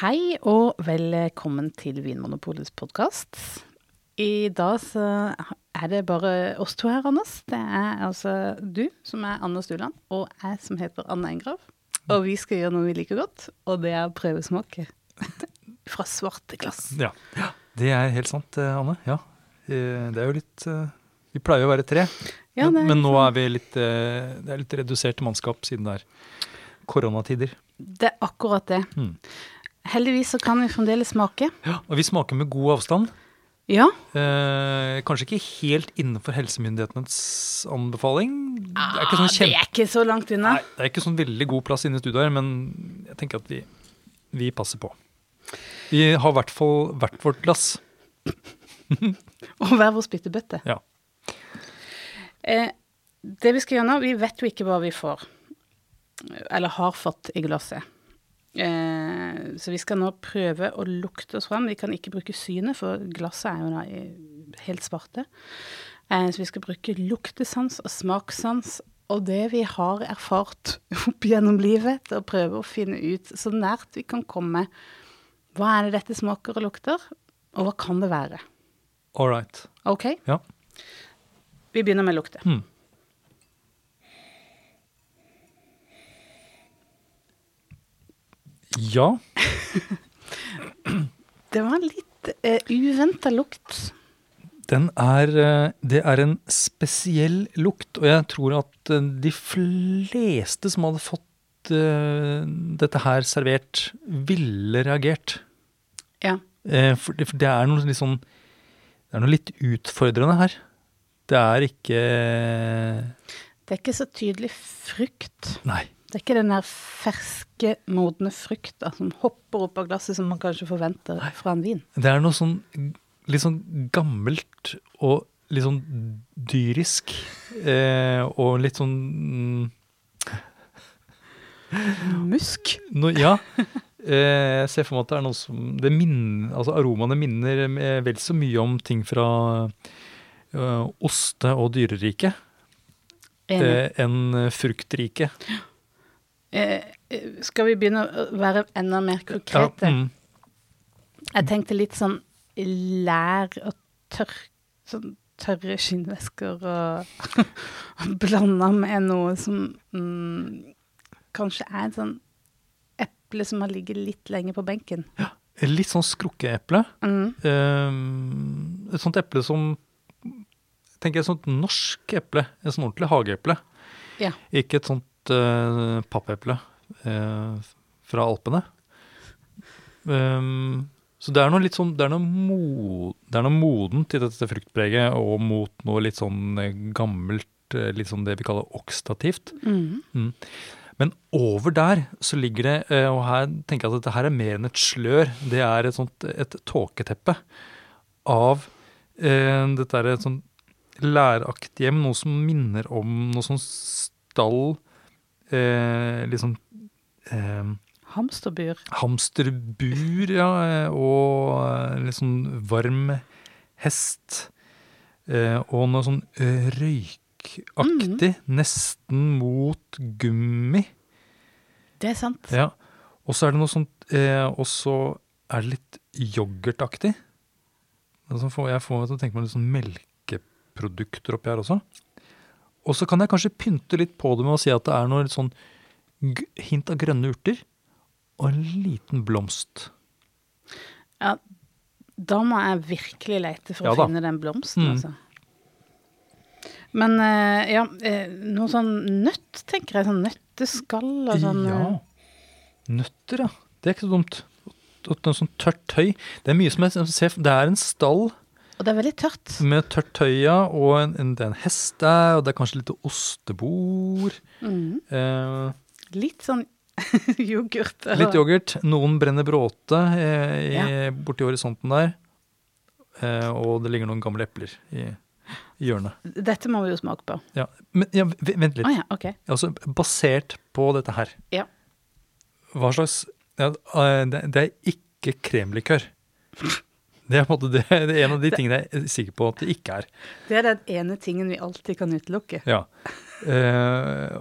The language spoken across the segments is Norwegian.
Hei og velkommen til Vinmonopolets podkast. I dag så er det bare oss to her, Anders. Det er altså du som er Anders Duland, og jeg som heter Anne Engrav. Og vi skal gjøre noe vi liker godt, og det er å prøvesmake fra svarte glass. Ja. Det er helt sant, eh, Anne. Ja. Eh, Det er jo litt eh, Vi pleier å være tre, Ja, men, men nå er vi litt Det er litt redusert mannskap siden det er koronatider. Det er akkurat det. Mm. Heldigvis så kan vi fremdeles smake. Ja, og vi smaker med god avstand. Ja. Eh, kanskje ikke helt innenfor helsemyndighetenes anbefaling. Det er sånn Ah, det er ikke så langt unna. Nei, det er ikke sånn veldig god plass inne i studioet her, men jeg tenker at vi, vi passer på. Vi har i hvert fall hvert vårt glass. Og hver vår spyttebøtte. Ja. Eh, det vi skal gjøre nå, vi vet jo ikke hva vi får, eller har fått i glasset. Eh, så vi skal nå prøve å lukte oss fram. Vi kan ikke bruke synet, for glasset er jo da helt svarte. Eh, så vi skal bruke luktesans og smakssans, og det vi har erfart opp gjennom livet, til å prøve å finne ut så nært vi kan komme. Hva er det dette smaker og lukter, og hva kan det være? All right. Ok? Ja. Vi begynner med lukte. Hmm. Ja. Det var en litt uh, uventa lukt. Den er eh, Det er en spesiell lukt, og jeg tror at eh, de fleste som hadde fått eh, dette her servert, ville reagert. Ja. Eh, For det, for det er noe litt sånn Det er noe litt utfordrende her. Det er ikke Det er ikke så tydelig frukt. Nei. Det er ikke den der ferske, modne frukta som hopper opp av glasset som man kanskje forventer fra en vin. Det er noe sånn litt sånn gammelt og litt sånn dyrisk. Eh, og litt sånn mm, Musk. no, Ja. Eh, jeg ser for meg at det er noe som det minner, altså Aromaene minner eh, vel så mye om ting fra ø, oste- og dyreriket eh, enn fruktriket. Eh, eh, skal vi begynne å være enda mer konkrete? Ja, mm, Jeg tenkte litt sånn lær og tørr, sånn tørre skinnvesker og blanda med noe som mm, kanskje er et sånn eple som har ligget litt lenge på benken. Ja, litt sånn skrukkeeple. Mm. Eh, et sånt eple som tenker jeg, et sånt norsk eple. Et sånt ordentlig hageeple. Ja. Ikke et sånt uh, pappeple uh, fra Alpene. Um, så det er noe litt sånn Det er noe, mo, det er noe modent i dette fruktpreget, og mot noe litt sånn eh, gammelt, litt sånn det vi kaller okstativt. Mm. Men over der så ligger det, og her tenker jeg at dette her er mer enn et slør, det er et sånt et tåketeppe av eh, dette er et sånt læraktig hjem, noe som minner om noe sånn stall, eh, sånn eh, Hamsterbur. hamsterbur, ja, eh, og eh, litt sånn varm hest. Eh, og noe sånn røykaktig, røykaktig, nesten mot gummi. Det er sant. Ja. Og så er det noe sånt Og så er det litt yoghurtaktig. Altså jeg får meg til å tenke meg litt sånn melkeprodukter oppi her også. Og så kan jeg kanskje pynte litt på det med å si at det er noe sånn hint av grønne urter. Og en liten blomst. Ja, da må jeg virkelig lete for Ja å finne den blomsten, Mm. altså. Men eh, ja, eh, noe sånn nøtt, tenker jeg. Sånn nøtteskall og sånn. ja. eh, Nøtter, ja. Det er ikke så dumt. Noe sånn tørt tøy. Det er mye som jeg ser Det er en stall Og det er veldig tørt. med tørt tøy, ja. Og en, en, det er en hest der, og det er kanskje litt ostebord. Mm. Eh, Litt sånn yoghurt. eller- Litt yoghurt. Noen brenner bråte eh, i, Ja. borti horisonten der. Eh, og det ligger noen gamle epler i, hjørnet. Dette må vi jo smake på. Ja. Men ja, vent litt. Å ja, ok. Altså, basert på dette her, Ja. hva slags eh, det, det er ikke kremlikør. Det er en det, det er en av de tingene jeg er sikker på at det ikke er. Det er den ene tingen vi alltid kan utelukke. Ja. Eh,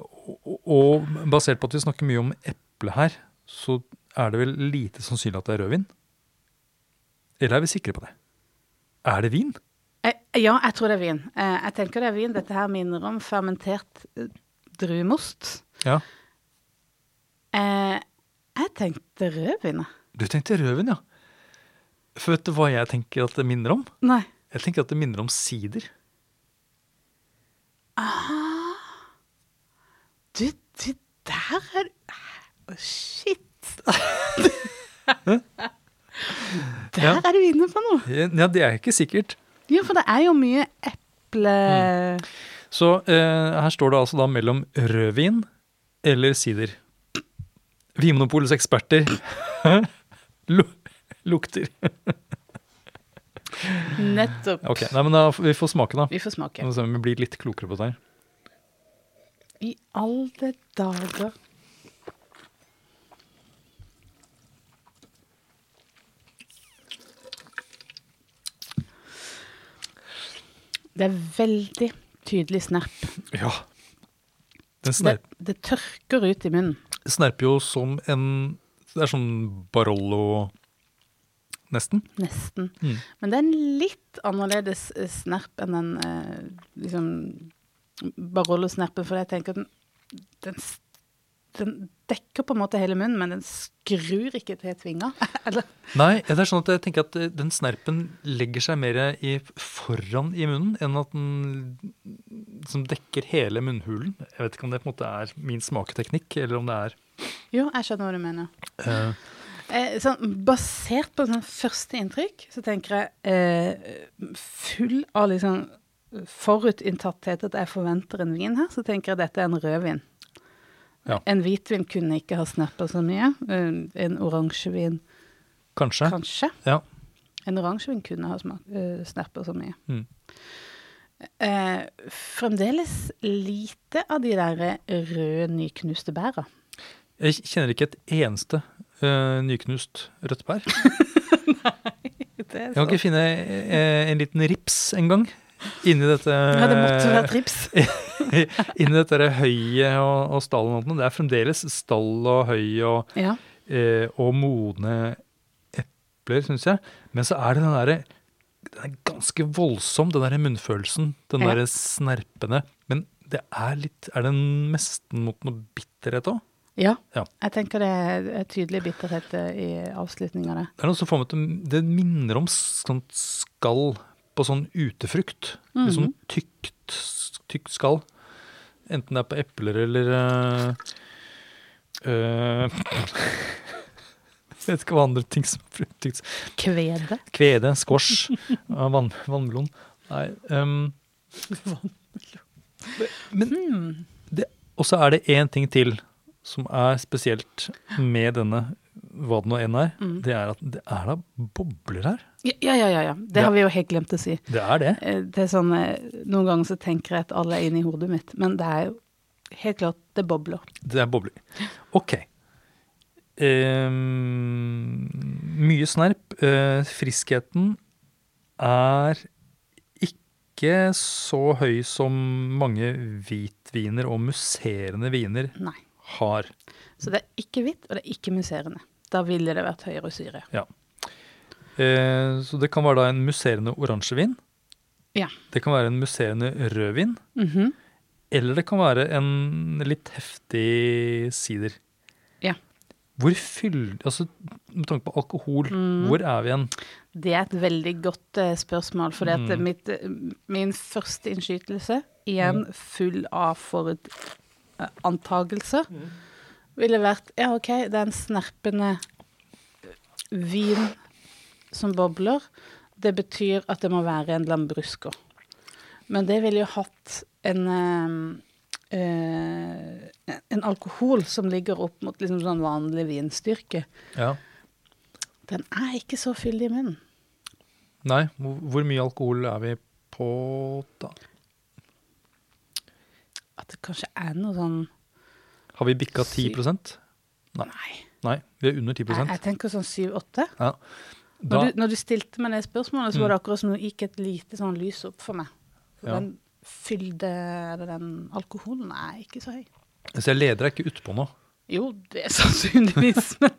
og, og basert på at vi snakker mye om eple her, så er det vel lite sannsynlig at det er rødvin? Eller er vi sikre på det? Er det vin? Eh, ja, jeg tror det er vin. Eh, jeg tenker det er vin. Dette her minner om fermentert eh, druemost. Ja. Eh, jeg tenkte rødvin. Du tenkte rødvin, ja. For vet du hva jeg tenker at det minner om? Nei. Jeg tenker at det minner om sider. Du, du, der er Å, Shit. der Ja. er du inne på noe. Ja, det er ikke sikkert. Ja, for det er jo mye eple... Så eh, her står det altså da mellom rødvin eller sider. Vinmonopolets eksperter lukter. Nettopp. Ok, nei, men da, vi får smake, da. Vi får smake. Ser vi blir litt klokere på det her. I alle dager. Det er veldig tydelig snerp. Ja. Den Det, snerp, det tørker ut i munnen. snerper jo som en Det er sånn Barollo nesten. Nesten. Mm. Men det er en litt annerledes eh, snerp enn den eh, liksom Barollo-snerpen, for jeg tenker at den, den, den dekker på en måte hele munnen, men den skrur ikke til tvinga. Eller? Nei, det er sånn at jeg tenker at eh, den snerpen legger seg mer i, foran i munnen enn at den som dekker hele munnhulen. Jeg vet ikke om det på en måte er min smaketeknikk, eller om det er Jo, jeg skjønner hva du mener. eh, Eh, sånn, basert på sånn første inntrykk, så tenker jeg eh, full av liksom forutinntatthet at jeg forventer en vin her, så tenker jeg dette er en rødvin. Ja. En hvitvin kunne ikke ha snappa så mye. Eh, en oransjevin Kanskje. kanskje. Ja. En oransjevin kunne ha uh, snerpa så mye. Mm. Eh, fremdeles lite av de der røde, nyknuste bæra. Jeg kjenner ikke et eneste eh, nyknust rødt bær. Det er Jeg kan ikke finne uh, en liten rips engang inni dette Ja, det måtte være rips. inni dette høyet og, og stallen. Det er fremdeles stall og høy og, Ja. uh, og modne epler, syns jeg. Men så er det den derre Den er ganske voldsom, den derre munnfølelsen. Den Ja. derre snerpende. Men det er litt Er det nesten mot noe bitterhet òg? Ja, Ja. jeg tenker det er et tydelig bitterhet eh, i avslutninga der. Det er noe som får meg til Det minner om sånt skall på sånn utefrukt. Litt sånn tykt, tykt skall. Enten det er på epler eller øh, Jeg vet ikke hva andre ting som er tykt. Kvede. Kvede, squash, vann, vannmelon. Nei um, Men Hmm. Og så er det én ting til som er spesielt med denne, hva det nå enn er. Mm. Det er at det er da bobler her. Ja, ja, ja. ja. Det Ja. har vi jo helt glemt å si. Det er det. Eh, Det er sånn, eh, Noen ganger så tenker jeg at alle er inne i hodet mitt, men det er jo helt klart det bobler. Det er bobler. Ok. Um, mye snerp. Uh, friskheten er ikke så høy som mange hvitviner og musserende viner Nei. Har. Så det er ikke hvitt, og det er ikke musserende. Da ville det vært høyere syre. Eh, så det kan være da en musserende oransjevin. Ja. Det kan være en musserende rødvin. Mhm. Eller det kan være en litt heftig sider. Ja. Hvor fyll... Altså, med tanke på alkohol, Mm. hvor er vi igjen? Det er et veldig godt eh, spørsmål, for Mm. mitt, eh, min første innskytelse, igjen Mm. full av forutantagelser, ville vært ja, OK, det er en snerpende vin som bobler. Det betyr at det må være en lambrusco. Men det ville jo hatt en eh, en alkohol som ligger opp mot liksom sånn vanlig vinstyrke. Ja. Den er ikke så fyldig i munnen. Nei, hvor mye alkohol er vi på da? At det kanskje er noe sånn Har vi bikka 10 Nei. Nei. Vi er under 10% Jeg, jeg tenker sånn syv-åtte. ja. da, Når, du- når du stilte meg det spørsmålet, så var Mm. det akkurat som det gikk et lite sånn lys opp for meg. For Ja. Den fylde Eller den alkoholen er ikke så høy. Så jeg leder deg ikke utpå nå. Jo, det er sannsynligvis, men,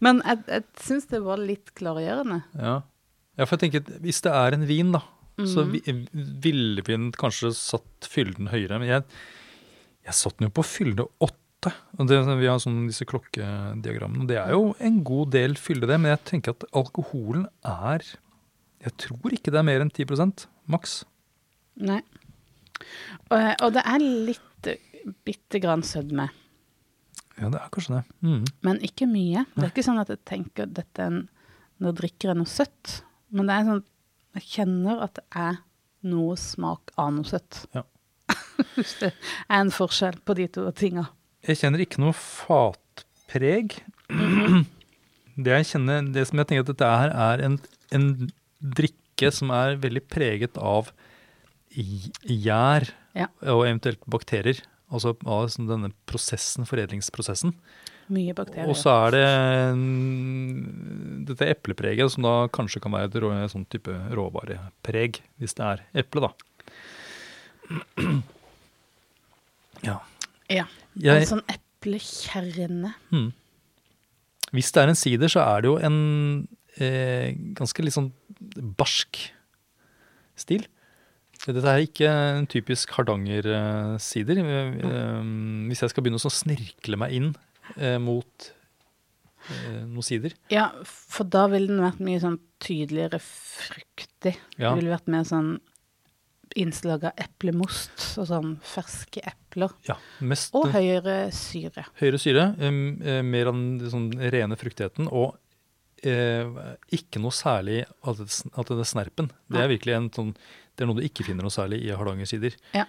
men jeg, jeg syns det var litt klargjørende. Ja. ja, for jeg tenker, hvis det er en vin, da, så Mhm. vi- ville vi kanskje satt fylden høyere. Men jeg, jeg satt den jo på fylde åtte. Og det, vi har sånn disse klokkediagrammene. Det er jo en god del fylde, det. Men jeg tenker at alkoholen er Jeg tror ikke det er mer enn 10 maks. Nei. Og, og det er litt bitte grann sødme, Ja, det er kanskje det. Mm. men ikke mye. Det er ikke sånn at jeg tenker at dette er en, nå drikker jeg noe søtt, men det er sånn Jeg kjenner at det er noe smak av noe søtt. Ja. Hvis det er en forskjell på de to tinga. Jeg kjenner ikke noe fatpreg. Det jeg kjenner, det som jeg tenker at dette her er en, en drikke som er veldig preget av gjær Ja. og eventuelt bakterier. Altså av sånn denne prosessen, foredlingsprosessen. Mye bakterier. Og så er det dette eplepreget, som da kanskje kan være et sånn type råvarepreg, hvis det er eple, da. Ja. ja. Jeg, En sånn eplekjerne. Hmm. Hvis det er en sider, så er det jo en eh, ganske litt sånn barsk stil. Dette er ikke en typisk Hardanger-sider. hvis jeg skal begynne å snirkle meg inn eh, mot eh, noen sider Ja, for da ville den vært mye sånn tydeligere fruktig. Ja. Det ville vært mer sånn innslag av eplemost og sånn ferske epler. ja, Mest Og høyere syre. høyere syre, eh, mer av den sånn rene fruktigheten, og eh, ikke noe særlig at det, er snerpen. Det er virkelig en sånn, det er noe du ikke finner noe særlig i Hardanger-sider. Ja,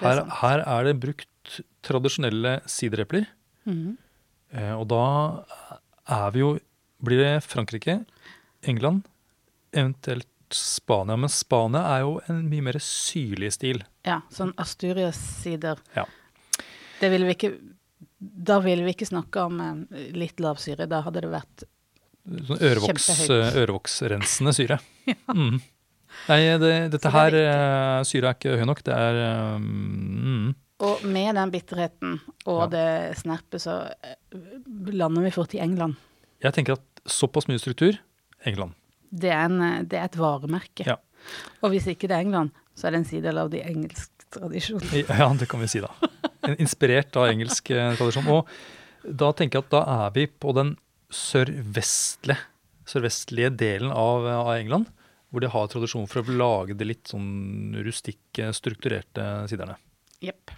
er Her, her er det brukt tradisjonelle siderepler, Mhm. eh, og da er vi jo Blir det Frankrike, England, eventuelt Spania. Men Spania er jo en mye mer syrlig stil. Ja, sånn Asturias-sider. Ja. Det ville vi ikke Da ville vi ikke snakke om en litt lav syre. Da hadde det vært Sånn ørevoks, Kjempehøyt. ørevoksrensende syre. Mm. Nei, det, dette det er her, eh, syre er ikke høy nok. Det er eh, mm, Og med den bitterheten og det snerpet, så eh, lander vi fort i England. Jeg tenker at såpass mye struktur England. Det er, en, eh, det er et varemerke. Ja. Og hvis ikke det er England, så er det en side av de engelske tradisjonene. Ja, det kan vi si, da. Inspirert av engelsk eh, tradisjon. Og da tenker jeg at da er vi på den sørvestlige, sørvestlige delen av, av England, hvor de har tradisjon for å lage de litt sånn rustikke, strukturerte siderne. Yep.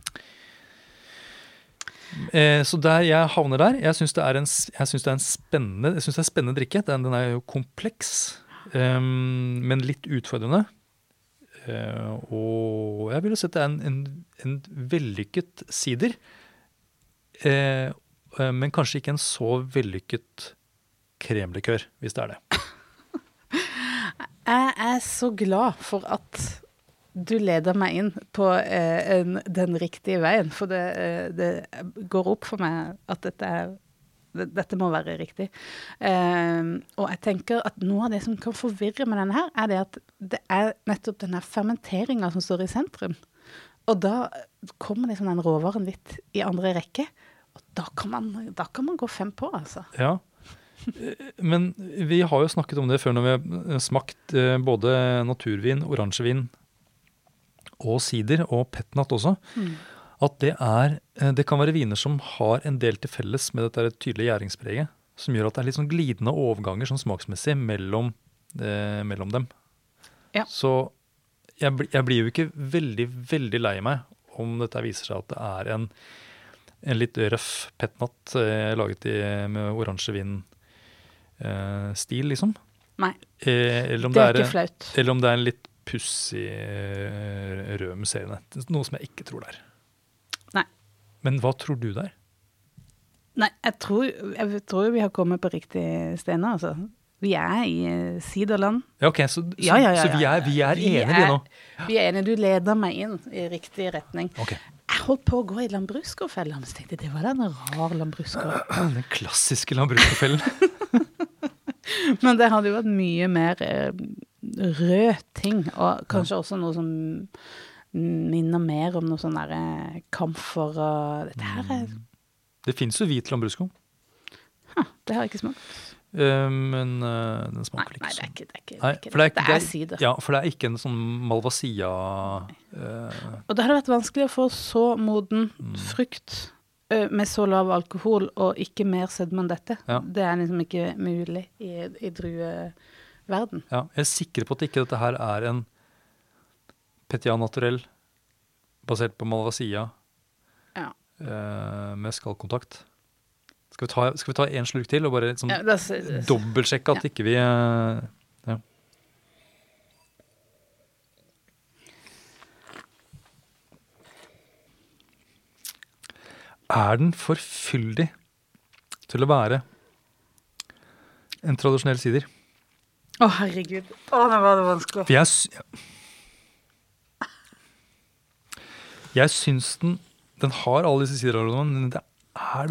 Eh, så der jeg havner der Jeg syns det, det er en spennende Jeg synes det er en spennende drikke. Den, den er jo kompleks, ehm, men litt utfordrende. Uh, og jeg vil sett det er en, en, en vellykket sider. Uh, uh, men kanskje ikke en så vellykket kremlikør, hvis det er det. Jeg er så glad for at du leder meg inn på en, den riktige veien, for det, det går opp for meg at dette, er, dette må være riktig. Eh, og jeg tenker at noe av det som kan forvirre med denne her, er det at det er nettopp denne fermenteringa som står i sentrum. Og da kommer liksom den råvaren litt i andre rekke. Og da kan man, da kan man gå fem på, altså. Ja. Men vi har jo snakket om det før når vi har smakt eh, både naturvin, oransjevin og sider, og petnat også. At det er eh, Det kan være viner som har en del til felles med dette tydelige gjæringspreget. Som gjør at det er litt sånn glidende overganger sånn smaksmessig mellom, eh, mellom dem. Ja. Så jeg, jeg blir jo ikke veldig, veldig lei meg om dette viser seg at det er en, en litt røff petnat eh, laget i, med oransjevin-stil, liksom. Nei, Eh, eller, om det er er, ikke flaut. eller om det er en litt pussig eh, rød musserende. Noe som jeg ikke tror det er. Men hva tror du det er? Nei, jeg tror, jeg tror vi har kommet på riktig sted nå, altså. Vi er i eh, siderland. Ja, ok, Så, så, Ja, ja, ja, så vi er, vi er enige, vi er- nå? Vi er enige, du leder meg inn i riktig retning. Okay. Jeg holdt på å gå i Lambrusco-fella, men tenkte jeg det var da en rar Lambrusco. Den klassiske landbruksfellen. Men det hadde jo vært mye mer eh, rød ting, og kanskje også noe som minner mer om noe sånn derre kamfer og Dette her er Det fins jo hvit lambrusco, Ha, det har jeg ikke smakt. Uh, men uh, den smaker nei, ikke sånn. Nei, det, er ikke det er er er- sider. Ja, for det er ikke en sånn malvasia uh, Og det hadde vært vanskelig å få så moden Mm. frukt med så lav alkohol og ikke mer sødme enn dette. Ja. Det er liksom ikke mulig i, i drueverden. Ja, jeg er sikker på at ikke dette her er en Petian naturell basert på malvasia Ja. eh, med skallkontakt. Skal vi, ta, skal vi ta en slurk til og bare liksom, Ja, dobbeltsjekke at ikke vi eh, ja. Er den for fyldig til å være en tradisjonell sider? Å, herregud. Å, nå var det vanskelig. For jeg Jeg syns den Den har alle disse sideraromene, men det er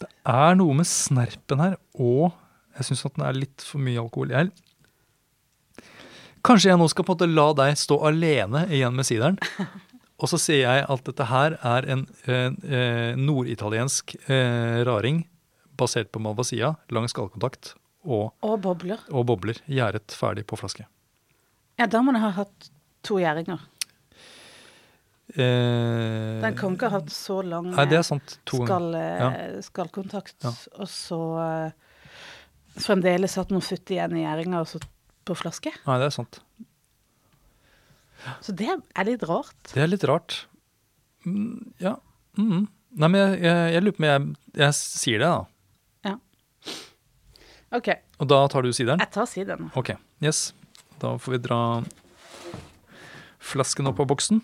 Det er noe med snerpen her, og jeg syns at den er litt for mye alkohol. Jeg, kanskje jeg nå skal på en måte la deg stå alene igjen med sideren. Og så sier jeg at dette her er en eh, norditaliensk eh, raring basert på Malvasia, lang skallkontakt og Og bobler. og bobler. Gjæret ferdig på flaske. Ja, da må det ha hatt to gjæringer. Eh, Den kan ikke ha hatt så lang Nei, det er sant. To skall, Ja. skallkontakt, Ja. og så uh, fremdeles hatt noe futt igjen i gjæringa, og så på flaske. Nei, det er sant. Så det er litt rart. Det er litt rart. Mm, ja. Mm. Nei, men jeg, jeg, jeg lurer på om jeg, jeg sier det, da. Ja. OK, Og da tar du sideren? jeg tar sideren. Ok, yes. Da får vi dra flasken opp av boksen.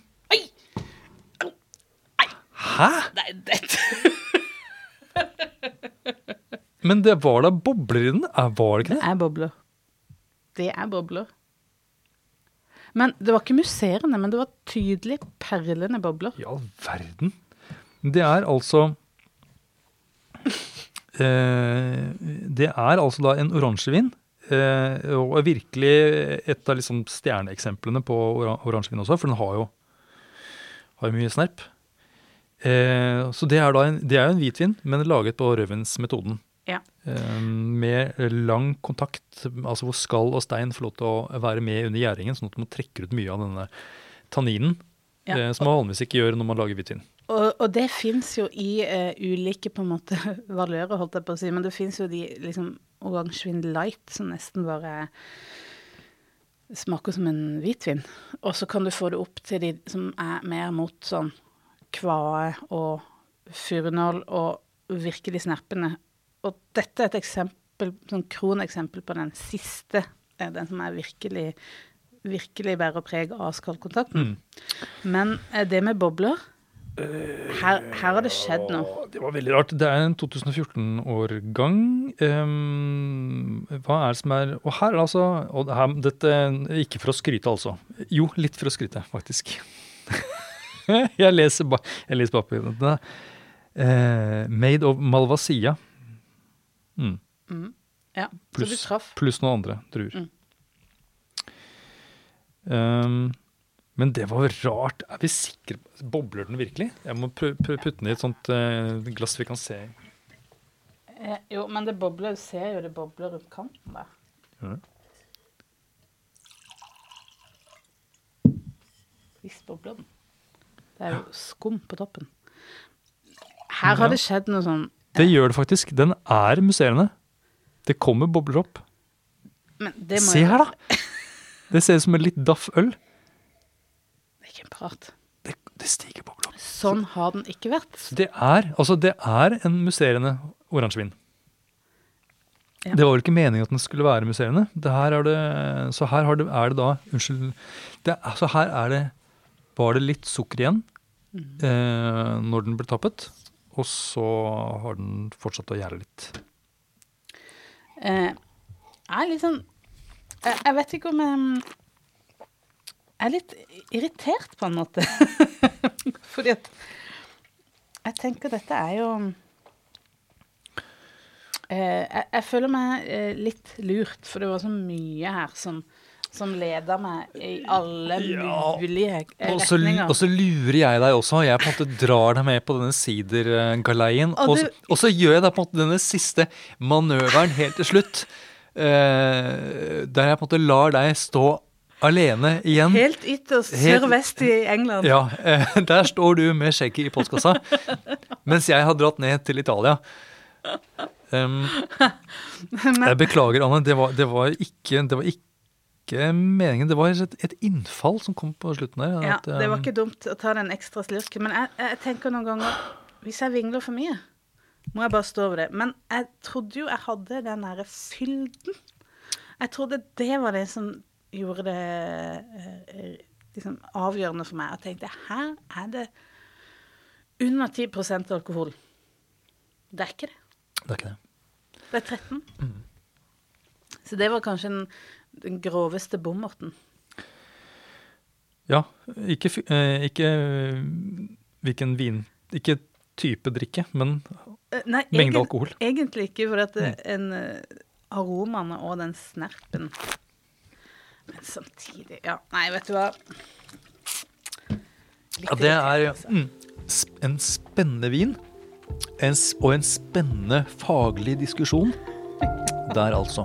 Hæ? Nei, dette Men det var da bobler i den? Er- Var det ikke Det det? er bobler. Det er bobler. Men det var ikke musserende, men det var tydelig perlende bobler. I all verden. Det er altså eh, Det er altså da en oransjevin. Eh, og er virkelig et av liksom stjerneeksemplene på oransjevin også, for den har jo har jo mye snerp. Eh, så det er da en, det er en hvitvin, men laget på rødvinsmetoden. Ja. Eh, med lang kontakt, altså hvor skall og stein får lov til å være med under gjæringen, sånn at man trekker ut mye av denne tanninen. Ja. Eh, som man vanligvis ikke gjør når man lager hvitvin. Og, og det fins jo i eh, ulike på en måte valører, holdt jeg på å si, men det fins jo de liksom oransjevin light som nesten bare smaker som en hvitvin. Og så kan du få det opp til de som er mer mot sånn kvae og furunål og virkelig snerpende. Og dette er et eksempel, sånn kroneksempel på den siste, eh, den som er virkelig virkelig bærer preg av skallkontakten. Men eh, det med bobler her, her har det skjedd noe. Det var veldig rart. Det er en 2014-årgang. Um, hva er det som er Og her, altså og her, Dette Ikke for å skryte, altså. Jo, litt for å skryte, faktisk. jeg leser ba, jeg leser. Eh, made of Malvasia. Mm. Ja, så Pluss-. Pluss noen andre druer. Mm. Um, men det var rart. Er vi sikre Bobler den virkelig? Jeg må putte den i et sånt uh, glass vi kan se i. Eh, jo, men det bobler, du ser jo det bobler rundt kanten der. Mm. Visst bobler den. Det er jo skum på toppen. Her har det skjedd noe sånn Det gjør det faktisk. Den er musserende. Det kommer bobler opp. Men det må Se her, da! Det ser ut som en litt daff øl. Det er ikke en prat. Det, det stiger bobler opp. Sånn har den ikke vært. Det er, altså det er en musserende oransjevin. Ja. Det var vel ikke meningen at den skulle være musserende. Det her er det, så her har det, er det da Unnskyld. Det, altså her er det Var det litt sukker igjen eh, når den ble tappet. Og så har den fortsatt å gjære litt. Eh, jeg er litt sånn jeg, jeg vet ikke om jeg Jeg er litt irritert, på en måte. Fordi at Jeg tenker dette er jo eh, jeg, jeg føler meg eh, litt lurt, for det var så mye her som, som leder meg i alle Ja, mulige så, retninger. og så lurer jeg deg også. Jeg på en måte drar deg med på denne sidergaleien. Og du- så- og så gjør jeg da på en måte denne siste manøveren helt til slutt. eh, der jeg på en måte lar deg stå alene igjen. Helt ytterst sørvest i England. Ja, eh, Der står du med skjegget i postkassa, mens jeg har dratt ned til Italia. Um, jeg beklager, Anne. Det var, det var, ikke, det var ikke meningen. Det var et, et innfall som kom på slutten der. Ja, at, det var um, ikke dumt å ta den ekstra slurken. Men jeg, jeg tenker noen ganger Hvis jeg vingler for mye, må jeg bare stå over det. Men jeg trodde jo jeg hadde den derre fylden. Jeg trodde det var det som gjorde det eh, liksom avgjørende for meg. Jeg tenkte her er det under 10 alkohol. Det er ikke det. Det er ikke det. Det er 13. Så det var kanskje den, den groveste bommerten. Ja, ikke, eh, ikke eh, hvilken vin Ikke type drikke, men Eh, Nei, Mengde egen- alkohol. Egentlig ikke, for at det, en aromaene og den snerpen Men samtidig Ja, nei, vet du hva. Litt ja, det er altså. mm, en spennende vin. En, og en spennende faglig diskusjon. Der, altså.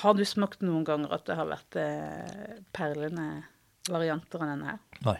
har du smakt noen ganger at det har vært eh, perlende varianter av denne her? Nei.